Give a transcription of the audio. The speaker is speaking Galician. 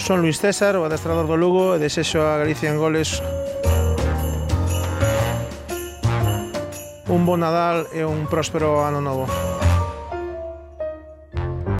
Son Luis César, o adestrador do Lugo, e desexo a Galicia en goles un bon Nadal e un próspero ano novo.